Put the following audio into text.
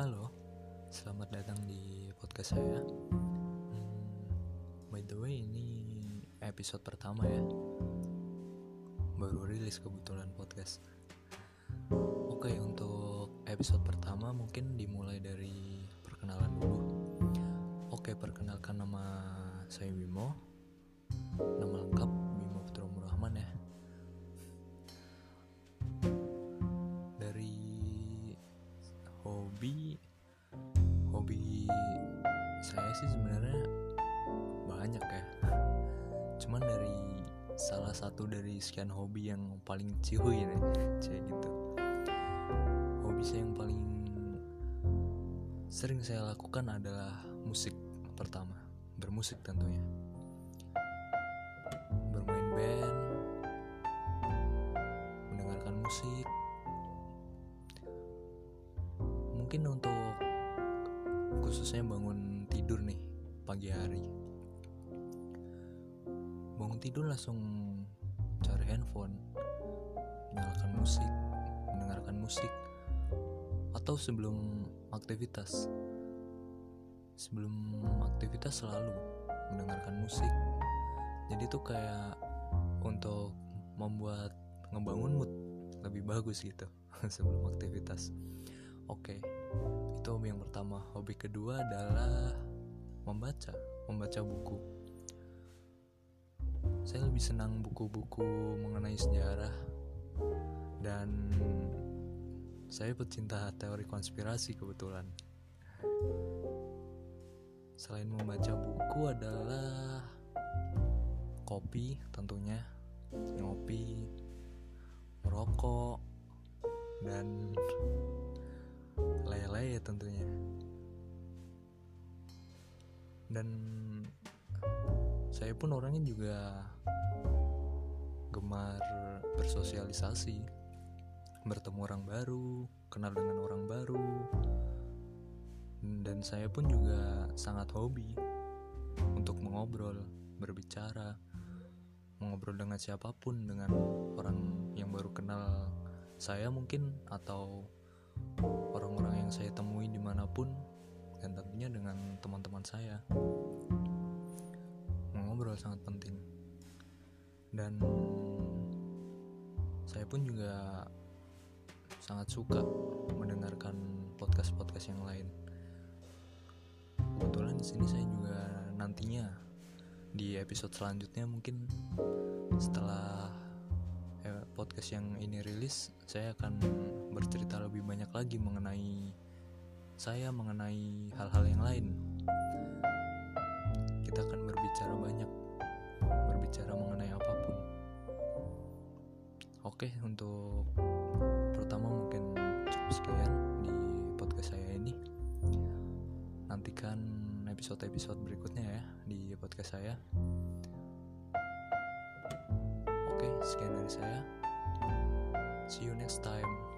Halo, selamat datang di podcast saya. Hmm, by the way, ini episode pertama ya. Baru rilis kebetulan podcast. Oke, untuk episode pertama mungkin dimulai dari perkenalan dulu. Oke, perkenalkan nama saya Wimo. Nama lengkap hobi hobi saya sih sebenarnya banyak ya. Cuman dari salah satu dari sekian hobi yang paling cihuy nih kayak gitu. Hobi saya yang paling sering saya lakukan adalah musik pertama bermusik tentunya. Bermain band mendengarkan musik mungkin untuk khususnya bangun tidur nih pagi hari. Bangun tidur langsung cari handphone nyalakan musik mendengarkan musik atau sebelum aktivitas. Sebelum aktivitas selalu mendengarkan musik. Jadi tuh kayak untuk membuat ngebangun mood lebih bagus gitu sebelum aktivitas pertama hobi kedua adalah membaca membaca buku. Saya lebih senang buku-buku mengenai sejarah dan saya pecinta teori konspirasi kebetulan. Selain membaca buku adalah kopi tentunya ngopi merokok dan ya tentunya. Dan saya pun orangnya juga gemar bersosialisasi. Bertemu orang baru kenal dengan orang baru. Dan saya pun juga sangat hobi untuk mengobrol berbicara mengobrol dengan siapa pun dengan orang yang baru kenal saya mungkin atau orang-orang yang saya temui di mana pun dan tentunya dengan teman-teman saya. Mengobrol sangat penting. Dan saya pun juga sangat suka mendengarkan podcast-podcast yang lain. Kebetulan di sini saya juga nantinya di episode selanjutnya mungkin setelah podcast yang ini rilis saya akan bercerita lebih banyak lagi mengenai saya mengenai hal-hal yang lain. Kita akan berbicara banyak berbicara mengenai apa pun. Oke untuk pertama mungkin cukup sekian di podcast saya ini. Nantikan episode-episode berikutnya ya di podcast saya. Oke sekian dari saya see you next time